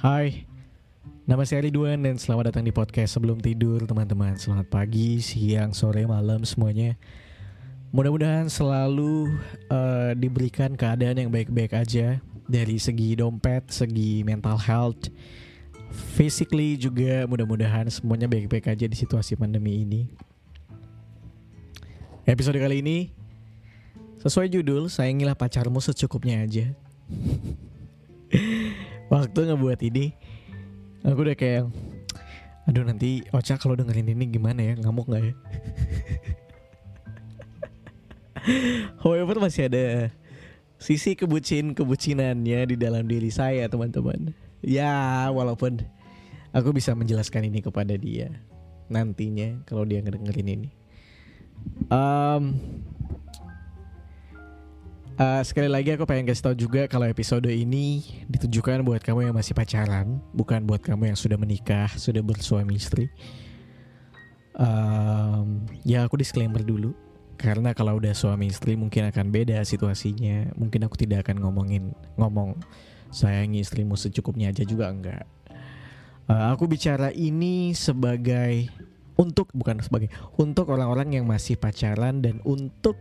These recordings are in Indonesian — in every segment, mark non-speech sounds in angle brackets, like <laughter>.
Hai, nama saya Ridwan dan selamat datang di podcast sebelum tidur teman-teman. Selamat pagi, siang, sore, malam semuanya. Mudah-mudahan selalu uh, diberikan keadaan yang baik-baik aja. Dari segi dompet, segi mental health Physically juga mudah-mudahan semuanya baik-baik aja di situasi pandemi ini. Episode kali ini Sesuai judul, sayangilah pacarmu secukupnya aja <laughs> waktu ngebuat ini aku udah kayak aduh nanti Ocha kalau dengerin ini gimana ya? Ngamuk nggak ya? <laughs> However masih ada sisi kebucin kebucinannya di dalam diri saya teman-teman. Ya walaupun aku bisa menjelaskan ini kepada dia nantinya kalau dia ngedengerin ini. Um, Uh, sekali lagi aku pengen kasih tau juga kalau episode ini ditujukan buat kamu yang masih pacaran, bukan buat kamu yang sudah menikah, sudah bersuami istri. Um, ya aku disclaimer dulu, karena kalau udah suami istri mungkin akan beda situasinya. Mungkin aku tidak akan ngomongin ngomong sayangi istrimu secukupnya aja juga enggak. Uh, aku bicara ini sebagai untuk bukan sebagai untuk orang-orang yang masih pacaran dan untuk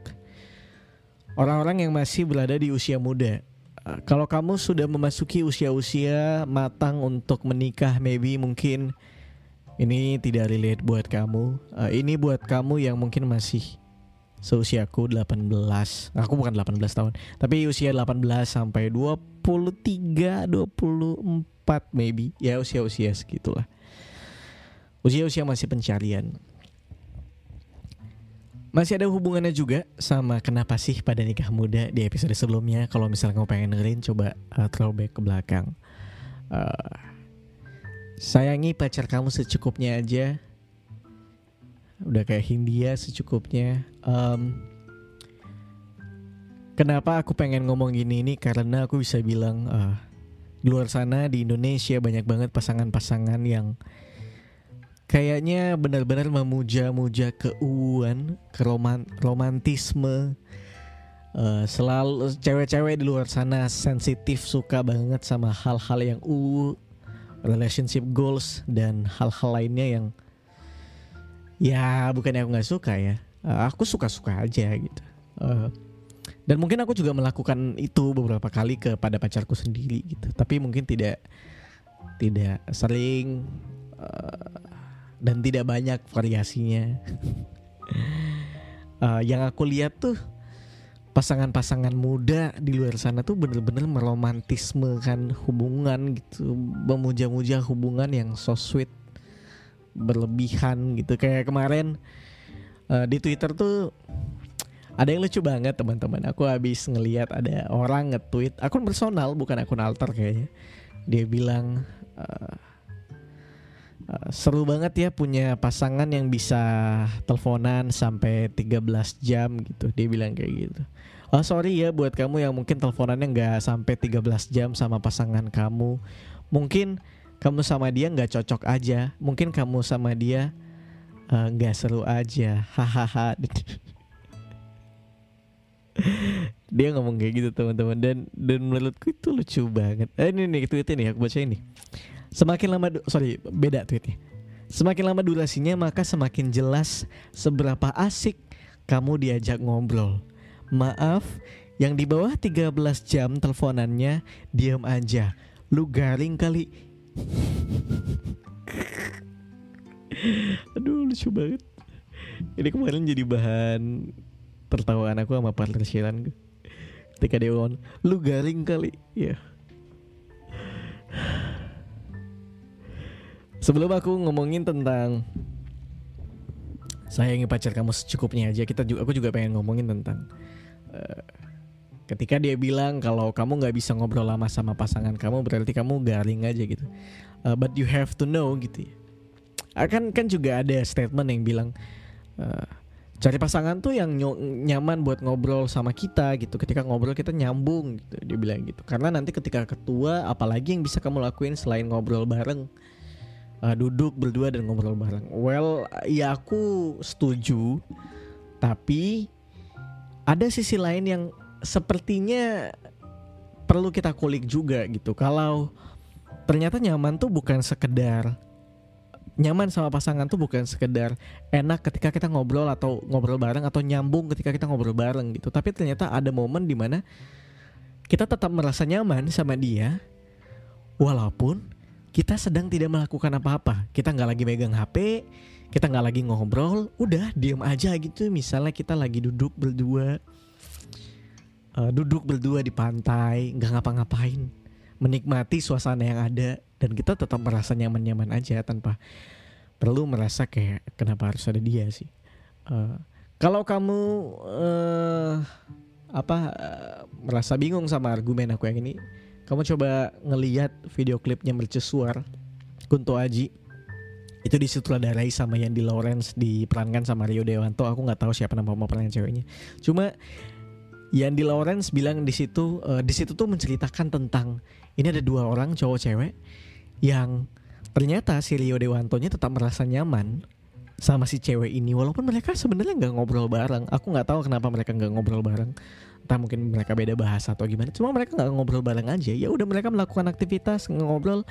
orang-orang yang masih berada di usia muda. Uh, kalau kamu sudah memasuki usia-usia matang untuk menikah, maybe mungkin ini tidak relate buat kamu. Uh, ini buat kamu yang mungkin masih seusiaku 18. Aku bukan 18 tahun, tapi usia 18 sampai 23, 24 maybe. Ya usia-usia segitulah. Usia-usia masih pencarian masih ada hubungannya juga sama kenapa sih pada nikah muda di episode sebelumnya. Kalau misalnya kamu pengen dengerin, coba uh, throwback ke belakang. Uh, sayangi pacar kamu secukupnya aja. Udah kayak Hindia secukupnya. Um, kenapa aku pengen ngomong gini ini? Karena aku bisa bilang uh, di luar sana di Indonesia banyak banget pasangan-pasangan yang kayaknya benar-benar memuja-muja keuuan, keroman romantisme. Uh, selalu cewek-cewek di luar sana sensitif suka banget sama hal-hal yang u relationship goals dan hal-hal lainnya yang ya bukan aku nggak suka ya. Uh, aku suka-suka aja gitu. Uh, dan mungkin aku juga melakukan itu beberapa kali kepada pacarku sendiri gitu. Tapi mungkin tidak tidak sering uh, dan tidak banyak variasinya. uh, <laughs> yang aku lihat tuh pasangan-pasangan muda di luar sana tuh bener-bener meromantisme kan hubungan gitu, memuja-muja hubungan yang so sweet, berlebihan gitu. Kayak kemarin uh, di Twitter tuh ada yang lucu banget teman-teman. Aku habis ngeliat ada orang nge-tweet akun personal bukan akun alter kayaknya. Dia bilang uh, seru banget ya punya pasangan yang bisa teleponan sampai 13 jam gitu. Dia bilang kayak gitu. Oh sorry ya buat kamu yang mungkin teleponannya nggak sampai 13 jam sama pasangan kamu. Mungkin kamu sama dia nggak cocok aja. Mungkin kamu sama dia eh, nggak uh, seru aja. <laughs> Hahaha. dia ngomong kayak gitu teman-teman dan dan menurutku itu lucu banget. Eh, ini nih tweetnya nih aku baca ini. Semakin lama sorry beda tweetnya. Semakin lama durasinya maka semakin jelas seberapa asik kamu diajak ngobrol. Maaf, yang di bawah 13 jam teleponannya diam aja. Lu garing kali. <laughs> Aduh lucu banget. Ini kemarin jadi bahan tertawaan aku sama partner siaran Ketika dia ngomong, lu garing kali. Ya. Yeah. Sebelum aku ngomongin tentang sayangi pacar kamu secukupnya aja, kita juga aku juga pengen ngomongin tentang uh, ketika dia bilang kalau kamu nggak bisa ngobrol lama sama pasangan kamu berarti kamu garing aja gitu. Uh, but you have to know gitu. Ya. Akan kan juga ada statement yang bilang uh, cari pasangan tuh yang nyaman buat ngobrol sama kita gitu ketika ngobrol kita nyambung gitu dia bilang gitu karena nanti ketika ketua apalagi yang bisa kamu lakuin selain ngobrol bareng uh, duduk berdua dan ngobrol bareng. Well, ya aku setuju, tapi ada sisi lain yang sepertinya perlu kita kulik juga gitu. Kalau ternyata nyaman tuh bukan sekedar nyaman sama pasangan tuh bukan sekedar enak ketika kita ngobrol atau ngobrol bareng atau nyambung ketika kita ngobrol bareng gitu tapi ternyata ada momen di mana kita tetap merasa nyaman sama dia walaupun kita sedang tidak melakukan apa-apa kita nggak lagi megang HP kita nggak lagi ngobrol udah diem aja gitu misalnya kita lagi duduk berdua uh, duduk berdua di pantai nggak ngapa-ngapain menikmati suasana yang ada dan kita tetap merasa nyaman-nyaman aja tanpa perlu merasa kayak kenapa harus ada dia sih. Uh, kalau kamu uh, apa uh, merasa bingung sama argumen aku yang ini, kamu coba ngeliat video klipnya Mercusuar Kunto Aji. Itu disutradarai sama Yandi Lawrence diperankan sama Rio Dewanto. Aku nggak tahu siapa nama pemeran ceweknya. Cuma Yandi Lawrence bilang di situ uh, di situ tuh menceritakan tentang ini ada dua orang cowok cewek yang ternyata si Rio Dewantonya tetap merasa nyaman sama si cewek ini walaupun mereka sebenarnya nggak ngobrol bareng. Aku nggak tahu kenapa mereka nggak ngobrol bareng. Entah mungkin mereka beda bahasa atau gimana. Cuma mereka nggak ngobrol bareng aja. Ya udah mereka melakukan aktivitas ngobrol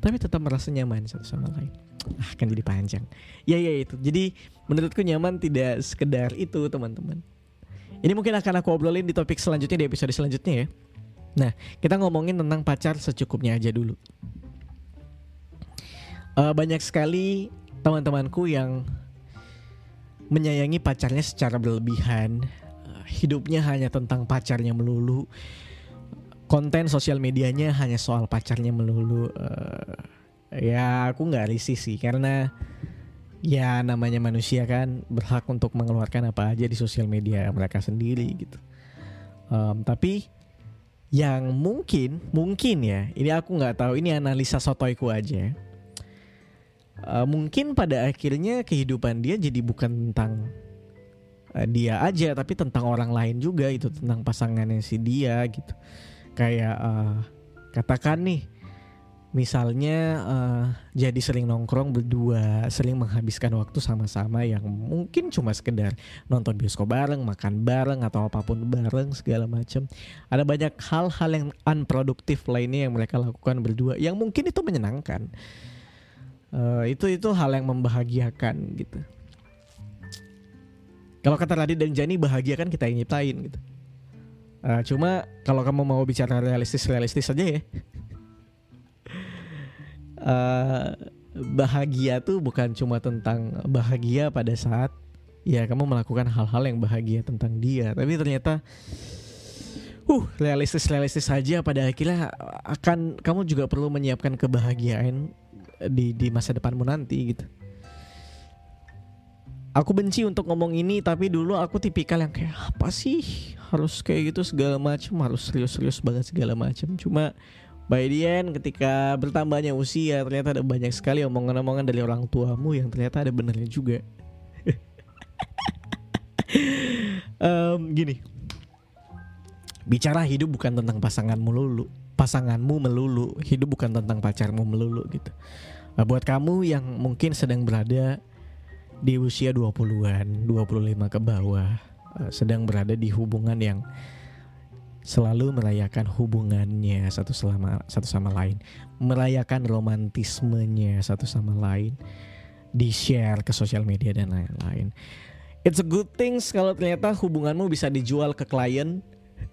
tapi tetap merasa nyaman satu sama lain. Ah kan jadi panjang. Ya ya itu. Jadi menurutku nyaman tidak sekedar itu teman-teman. Ini mungkin akan aku obrolin di topik selanjutnya di episode selanjutnya ya. Nah kita ngomongin tentang pacar secukupnya aja dulu. Uh, banyak sekali teman-temanku yang menyayangi pacarnya secara berlebihan. Uh, hidupnya hanya tentang pacarnya melulu. Konten sosial medianya hanya soal pacarnya melulu. Uh, ya aku nggak risih sih karena ya namanya manusia kan berhak untuk mengeluarkan apa aja di sosial media mereka sendiri gitu. Um, tapi yang mungkin mungkin ya ini aku nggak tahu ini analisa sotoiku aja uh, mungkin pada akhirnya kehidupan dia jadi bukan tentang uh, dia aja tapi tentang orang lain juga itu tentang pasangannya si dia gitu kayak uh, katakan nih misalnya uh, jadi sering nongkrong berdua, sering menghabiskan waktu sama-sama yang mungkin cuma sekedar nonton bioskop bareng, makan bareng atau apa pun bareng segala macam. Ada banyak hal-hal yang unproduktif lainnya yang mereka lakukan berdua yang mungkin itu menyenangkan uh, itu itu hal yang membahagiakan gitu. Kalau kata Radit dan Jani bahagia kan kita yang nyiptain gitu. Uh, cuma kalau kamu mau bicara realistis realistis saja ya. Uh, <laughs> bahagia tuh bukan cuma tentang bahagia pada saat ya kamu melakukan hal-hal yang bahagia tentang dia. Tapi ternyata uh realistis realistis saja pada akhirnya akan kamu juga perlu menyiapkan kebahagiaan di di masa depanmu nanti gitu. Aku benci untuk ngomong ini tapi dulu aku tipikal yang kayak apa sih harus kayak gitu segala macam harus serius-serius banget segala macam. Cuma by the end ketika bertambahnya usia ternyata ada banyak sekali omongan-omongan dari orang tuamu yang ternyata ada benernya juga. <laughs> um, gini, bicara hidup bukan tentang pasanganmu lulu pasanganmu melulu hidup bukan tentang pacarmu melulu gitu. Nah, buat kamu yang mungkin sedang berada di usia 20-an 25 ke bawah eh, sedang berada di hubungan yang selalu merayakan hubungannya satu sama satu sama lain merayakan romantismenya satu sama lain di share ke sosial media dan lain-lain. It's a good things kalau ternyata hubunganmu bisa dijual ke klien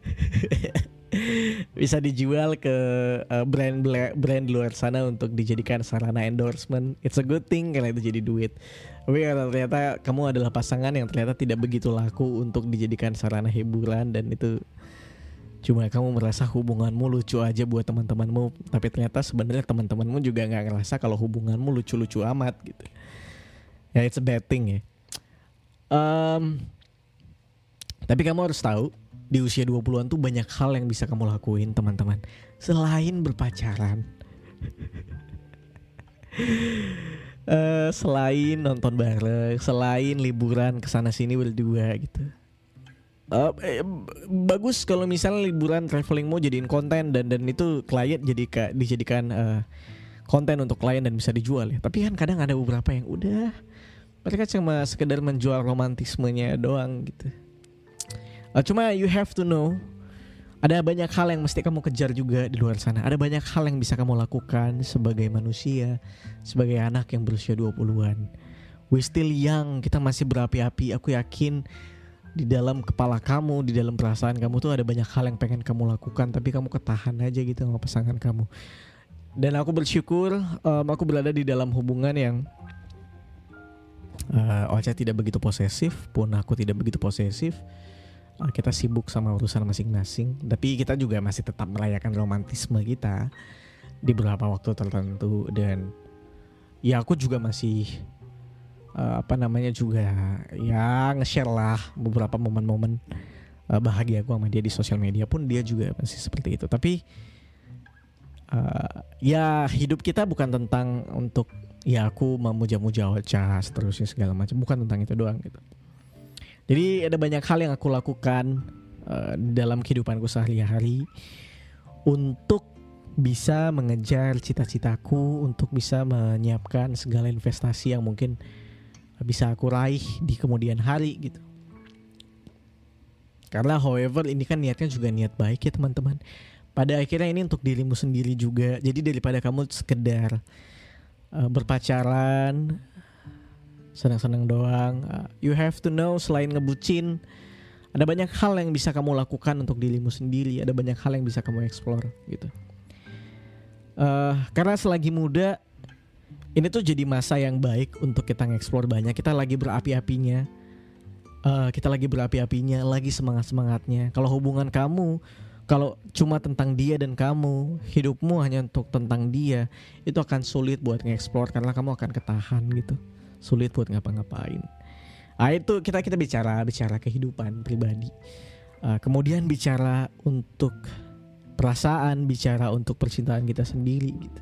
<laughs> <laughs> bisa dijual ke uh, brand brand luar sana untuk dijadikan sarana endorsement. It's a good thing karena itu jadi duit. Tapi ternyata kamu adalah pasangan yang ternyata tidak begitu laku untuk dijadikan sarana hiburan dan itu cuma kamu merasa hubunganmu lucu aja buat teman-temanmu tapi ternyata sebenarnya teman-temanmu juga nggak ngerasa kalau hubunganmu lucu-lucu amat gitu ya it's a bad thing ya um, tapi kamu harus tahu di usia 20-an tuh banyak hal yang bisa kamu lakuin teman-teman. Selain berpacaran. Uh, <laughs> selain nonton bareng selain liburan ke sana sini berdua gitu. Uh, eh, bagus kalau misalnya liburan traveling mau jadiin konten dan dan itu klien jadi kak dijadikan uh, konten untuk klien dan bisa dijual ya. Tapi kan kadang ada beberapa yang udah mereka cuma sekedar menjual romantismenya doang gitu Uh, cuma you have to know Ada banyak hal yang mesti kamu kejar juga di luar sana. Ada banyak hal yang bisa kamu lakukan sebagai manusia, sebagai anak yang berusia 20-an. We still young, kita masih berapi-api. Aku yakin di dalam kepala kamu, di dalam perasaan kamu tuh ada banyak hal yang pengen kamu lakukan, tapi kamu ketahan aja gitu sama pasangan kamu. Dan aku bersyukur um, aku berada di dalam hubungan yang uh, Ocha tidak begitu posesif, pun aku tidak begitu posesif kita sibuk sama urusan masing-masing tapi kita juga masih tetap merayakan romantisme kita di beberapa waktu tertentu. Dan ya aku juga masih uh, apa namanya juga ya nge-share lah beberapa momen-momen uh, bahagia aku sama dia di sosial media pun dia juga masih seperti itu. Tapi uh, ya hidup kita bukan tentang untuk ya aku memuja-muja Ocha seterusnya segala macam. Bukan tentang itu doang gitu jadi ada banyak hal yang aku lakukan uh, dalam kehidupanku sehari-hari untuk bisa mengejar cita-citaku, untuk bisa menyiapkan segala investasi yang mungkin bisa aku raih di kemudian hari gitu. Karena however ini kan niatnya juga niat baik ya teman-teman. Pada akhirnya ini untuk dirimu sendiri juga. Jadi daripada kamu sekedar uh, berpacaran, senang-senang doang. Uh, you have to know selain ngebucin, ada banyak hal yang bisa kamu lakukan untuk dirimu sendiri. Ada banyak hal yang bisa kamu explore gitu. Uh, karena selagi muda, ini tuh jadi masa yang baik untuk kita ngeksplor banyak. Kita lagi berapi-apinya. Uh, kita lagi berapi-apinya, lagi semangat-semangatnya. Kalau hubungan kamu kalau cuma tentang dia dan kamu, hidupmu hanya untuk tentang dia, itu akan sulit buat ngeksplor karena kamu akan ketahan gitu sulit buat ngapa-ngapain. Ah itu kita kita bicara bicara kehidupan pribadi. Uh, kemudian bicara untuk perasaan, bicara untuk percintaan kita sendiri gitu.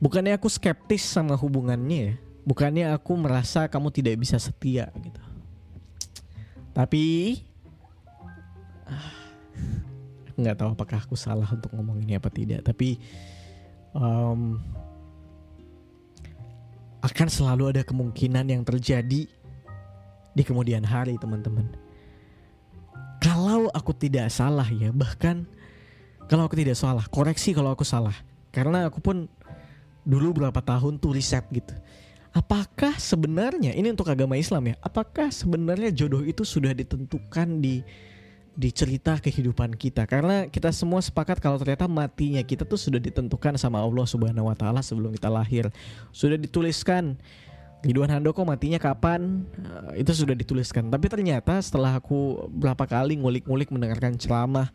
Bukannya aku skeptis sama hubungannya ya. Bukannya aku merasa kamu tidak bisa setia gitu. Tapi uh, nggak tahu apakah aku salah untuk ngomong ini apa tidak. Tapi um, akan selalu ada kemungkinan yang terjadi di kemudian hari teman-teman. Kalau aku tidak salah ya, bahkan kalau aku tidak salah, koreksi kalau aku salah. Karena aku pun dulu berapa tahun tuh riset gitu. Apakah sebenarnya ini untuk agama Islam ya? Apakah sebenarnya jodoh itu sudah ditentukan di di cerita kehidupan kita karena kita semua sepakat kalau ternyata matinya kita tuh sudah ditentukan sama Allah Subhanahu wa taala sebelum kita lahir. Sudah dituliskan Ridwan Handoko matinya kapan eh, itu sudah dituliskan. Tapi ternyata setelah aku berapa kali ngulik-ngulik mendengarkan ceramah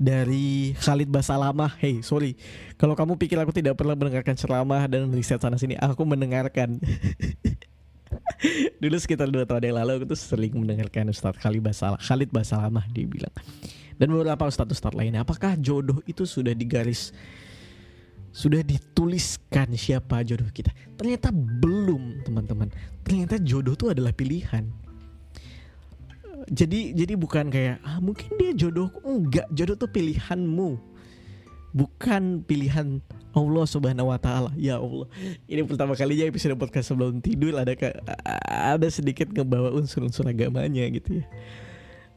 dari Khalid Basalamah. Hey, sorry. Kalau kamu pikir aku tidak pernah mendengarkan ceramah dan riset sana sini, aku mendengarkan. <laughs> Dulu sekitar dua tahun yang lalu aku tuh sering mendengarkan Ustadz Khalid Basalah, Khalid Basalamah dia bilang. Dan beberapa ustadz-ustadz lainnya, apakah jodoh itu sudah digaris sudah dituliskan siapa jodoh kita? Ternyata belum, teman-teman. Ternyata jodoh itu adalah pilihan. Jadi jadi bukan kayak ah, mungkin dia jodohku enggak, jodoh tuh pilihanmu. Bukan pilihan Allah Subhanahu wa taala. Ya Allah. Ini pertama kalinya episode podcast sebelum tidur ada ke, ada sedikit ngebawa unsur-unsur agamanya gitu ya.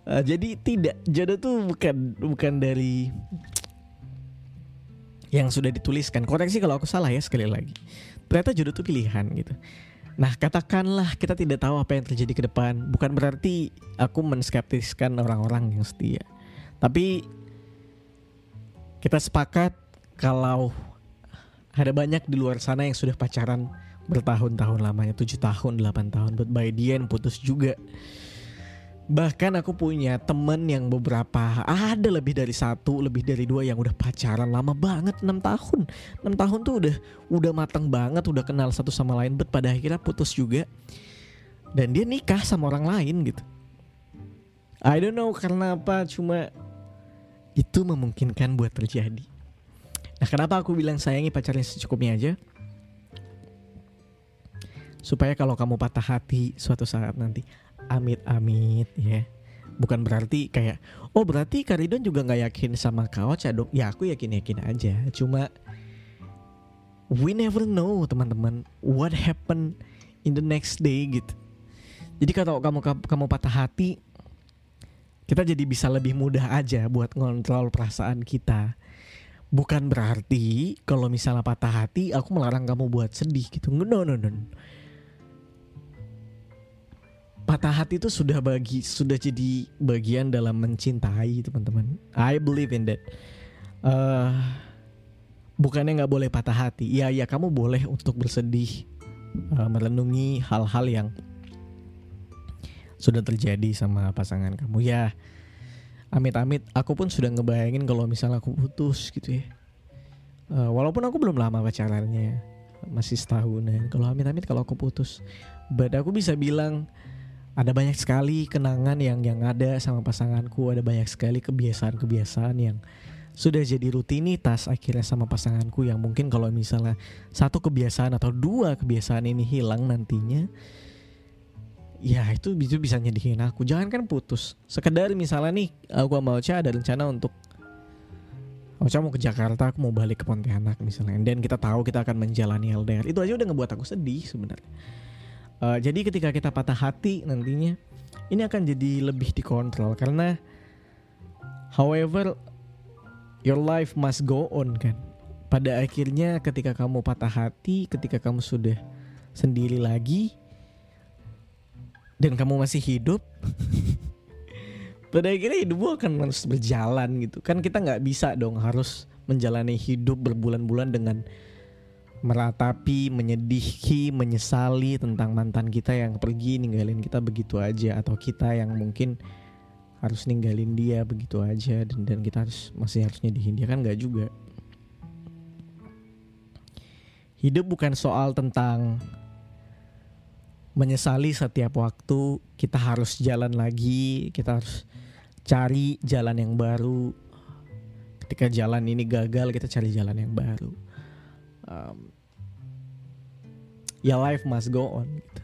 Uh, jadi tidak jodoh tuh bukan bukan dari yang sudah dituliskan. Koreksi kalau aku salah ya sekali lagi. Ternyata jodoh tuh pilihan gitu. Nah katakanlah kita tidak tahu apa yang terjadi ke depan. Bukan berarti aku menskeptiskan orang-orang yang setia. Tapi kita sepakat kalau ada banyak di luar sana yang sudah pacaran bertahun-tahun lamanya, 7 tahun, 8 tahun, but by the end putus juga. Bahkan aku punya temen yang beberapa ada lebih dari satu, lebih dari dua yang udah pacaran lama banget 6 tahun. 6 tahun tuh udah udah matang banget, udah kenal satu sama lain, but pada akhirnya putus juga. Dan dia nikah sama orang lain gitu. I don't know karena apa, cuma itu memungkinkan buat terjadi. Nah kenapa aku bilang sayangi pacarnya secukupnya aja? Supaya kalau kamu patah hati suatu saat nanti, amit-amit ya. Bukan berarti kayak, oh berarti Karidon juga nggak yakin sama kau dong? Ya aku yakin-yakin aja. Cuma we never know teman-teman what happen in the next day gitu. Jadi kalau kamu kamu patah hati, kita jadi bisa lebih mudah aja buat ngontrol perasaan kita. Bukan berarti kalau misalnya patah hati aku melarang kamu buat sedih gitu. No no no, patah hati itu sudah bagi sudah jadi bagian dalam mencintai teman-teman. I believe in that. Uh, bukannya nggak boleh patah hati. Ya ya kamu boleh untuk bersedih uh, merenungi hal-hal yang sudah terjadi sama pasangan kamu. Ya amit-amit aku pun sudah ngebayangin kalau misalnya aku putus gitu ya. Uh, walaupun aku belum lama pacarannya masih setahunan. Kalau amit-amit kalau aku putus but aku bisa bilang ada banyak sekali kenangan yang yang ada sama pasanganku ada banyak sekali kebiasaan-kebiasaan yang sudah jadi rutinitas akhirnya sama pasanganku yang mungkin kalau misalnya satu kebiasaan atau dua kebiasaan ini hilang nantinya ya itu bisa bisa nyedihin aku. Jangan kan putus. Sekedar misalnya nih aku sama Ocha ada rencana untuk Ocha mau ke Jakarta aku mau balik ke Pontianak misalnya. Dan kita tahu kita akan menjalani LDR itu aja udah ngebuat aku sedih sebenarnya. Uh, jadi ketika kita patah hati nantinya ini akan jadi lebih dikontrol. Karena however your life must go on kan. Pada akhirnya ketika kamu patah hati ketika kamu sudah sendiri lagi dan kamu masih hidup? Pada akhirnya hidupmu akan terus berjalan gitu. Kan kita nggak bisa dong harus menjalani hidup berbulan-bulan dengan meratapi, menyedihi, menyesali tentang mantan kita yang pergi ninggalin kita begitu aja. Atau kita yang mungkin harus ninggalin dia begitu aja. Dan dan kita harus masih harus nyedihin dia. Kan nggak juga. Hidup bukan soal tentang menyesali setiap waktu kita harus jalan lagi kita harus cari jalan yang baru. Ketika jalan ini gagal kita cari jalan yang baru. Um, ya life must go on gitu.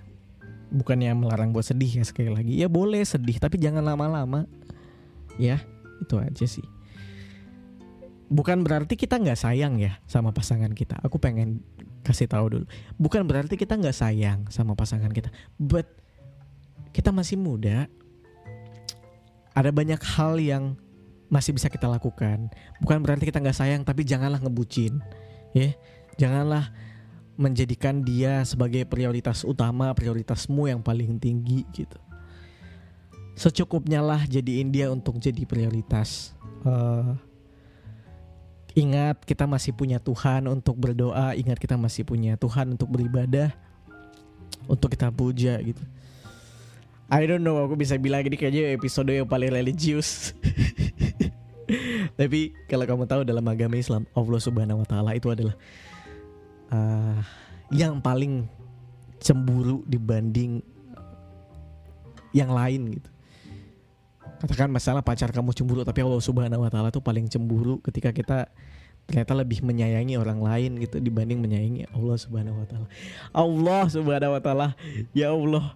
bukannya melarang buat sedih ya sekali lagi. Ya boleh sedih tapi jangan lama-lama. Ya itu aja sih. Bukan berarti kita nggak sayang ya sama pasangan kita. Aku pengen kasih tahu dulu. Bukan berarti kita nggak sayang sama pasangan kita, but kita masih muda. Ada banyak hal yang masih bisa kita lakukan. Bukan berarti kita nggak sayang, tapi janganlah ngebucin, ya. Janganlah menjadikan dia sebagai prioritas utama, prioritasmu yang paling tinggi gitu. Secukupnya lah jadiin dia untuk jadi prioritas. Uh, Ingat kita masih punya Tuhan untuk berdoa, ingat kita masih punya Tuhan untuk beribadah, untuk kita puja gitu. I don't know aku bisa bilang ini kayaknya episode yang paling religius. <laughs> Tapi kalau kamu tahu dalam agama Islam Allah Subhanahu wa taala itu adalah uh, yang paling cemburu dibanding yang lain gitu katakan masalah pacar kamu cemburu tapi Allah Subhanahu wa taala tuh paling cemburu ketika kita ternyata lebih menyayangi orang lain gitu dibanding menyayangi Allah Subhanahu wa taala. Allah Subhanahu wa taala. Ya Allah.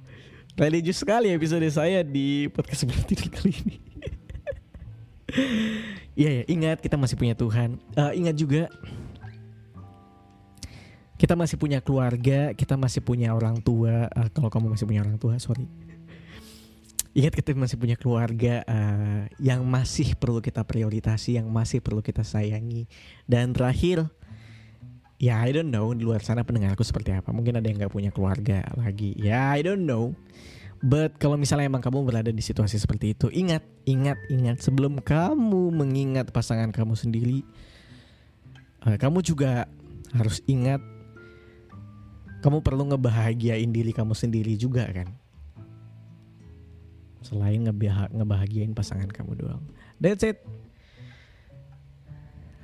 Religius sekali episode saya di podcast tidur kali ini. <laughs> Iya ya, ingat kita masih punya Tuhan. Uh, ingat juga kita masih punya keluarga, kita masih punya orang tua. Uh, kalau kamu masih punya orang tua, sorry Ingat kita masih punya keluarga uh, yang masih perlu kita prioritasi, yang masih perlu kita sayangi. Dan terakhir, ya I don't know di luar sana pendengarku seperti apa. Mungkin ada yang nggak punya keluarga lagi. Ya I don't know. But kalau misalnya emang kamu berada di situasi seperti itu, ingat, ingat, ingat sebelum kamu mengingat pasangan kamu sendiri, uh, kamu juga harus ingat kamu perlu ngebahagiain diri kamu sendiri juga kan selain ngebah ngebahagiain pasangan kamu doang. That's it.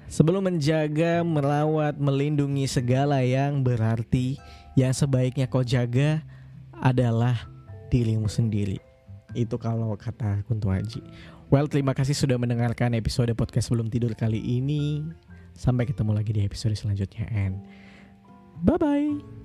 Sebelum menjaga, merawat, melindungi segala yang berarti, yang sebaiknya kau jaga adalah dirimu sendiri. Itu kalau kata Kunto Haji. Well, terima kasih sudah mendengarkan episode podcast sebelum tidur kali ini. Sampai ketemu lagi di episode selanjutnya and bye bye.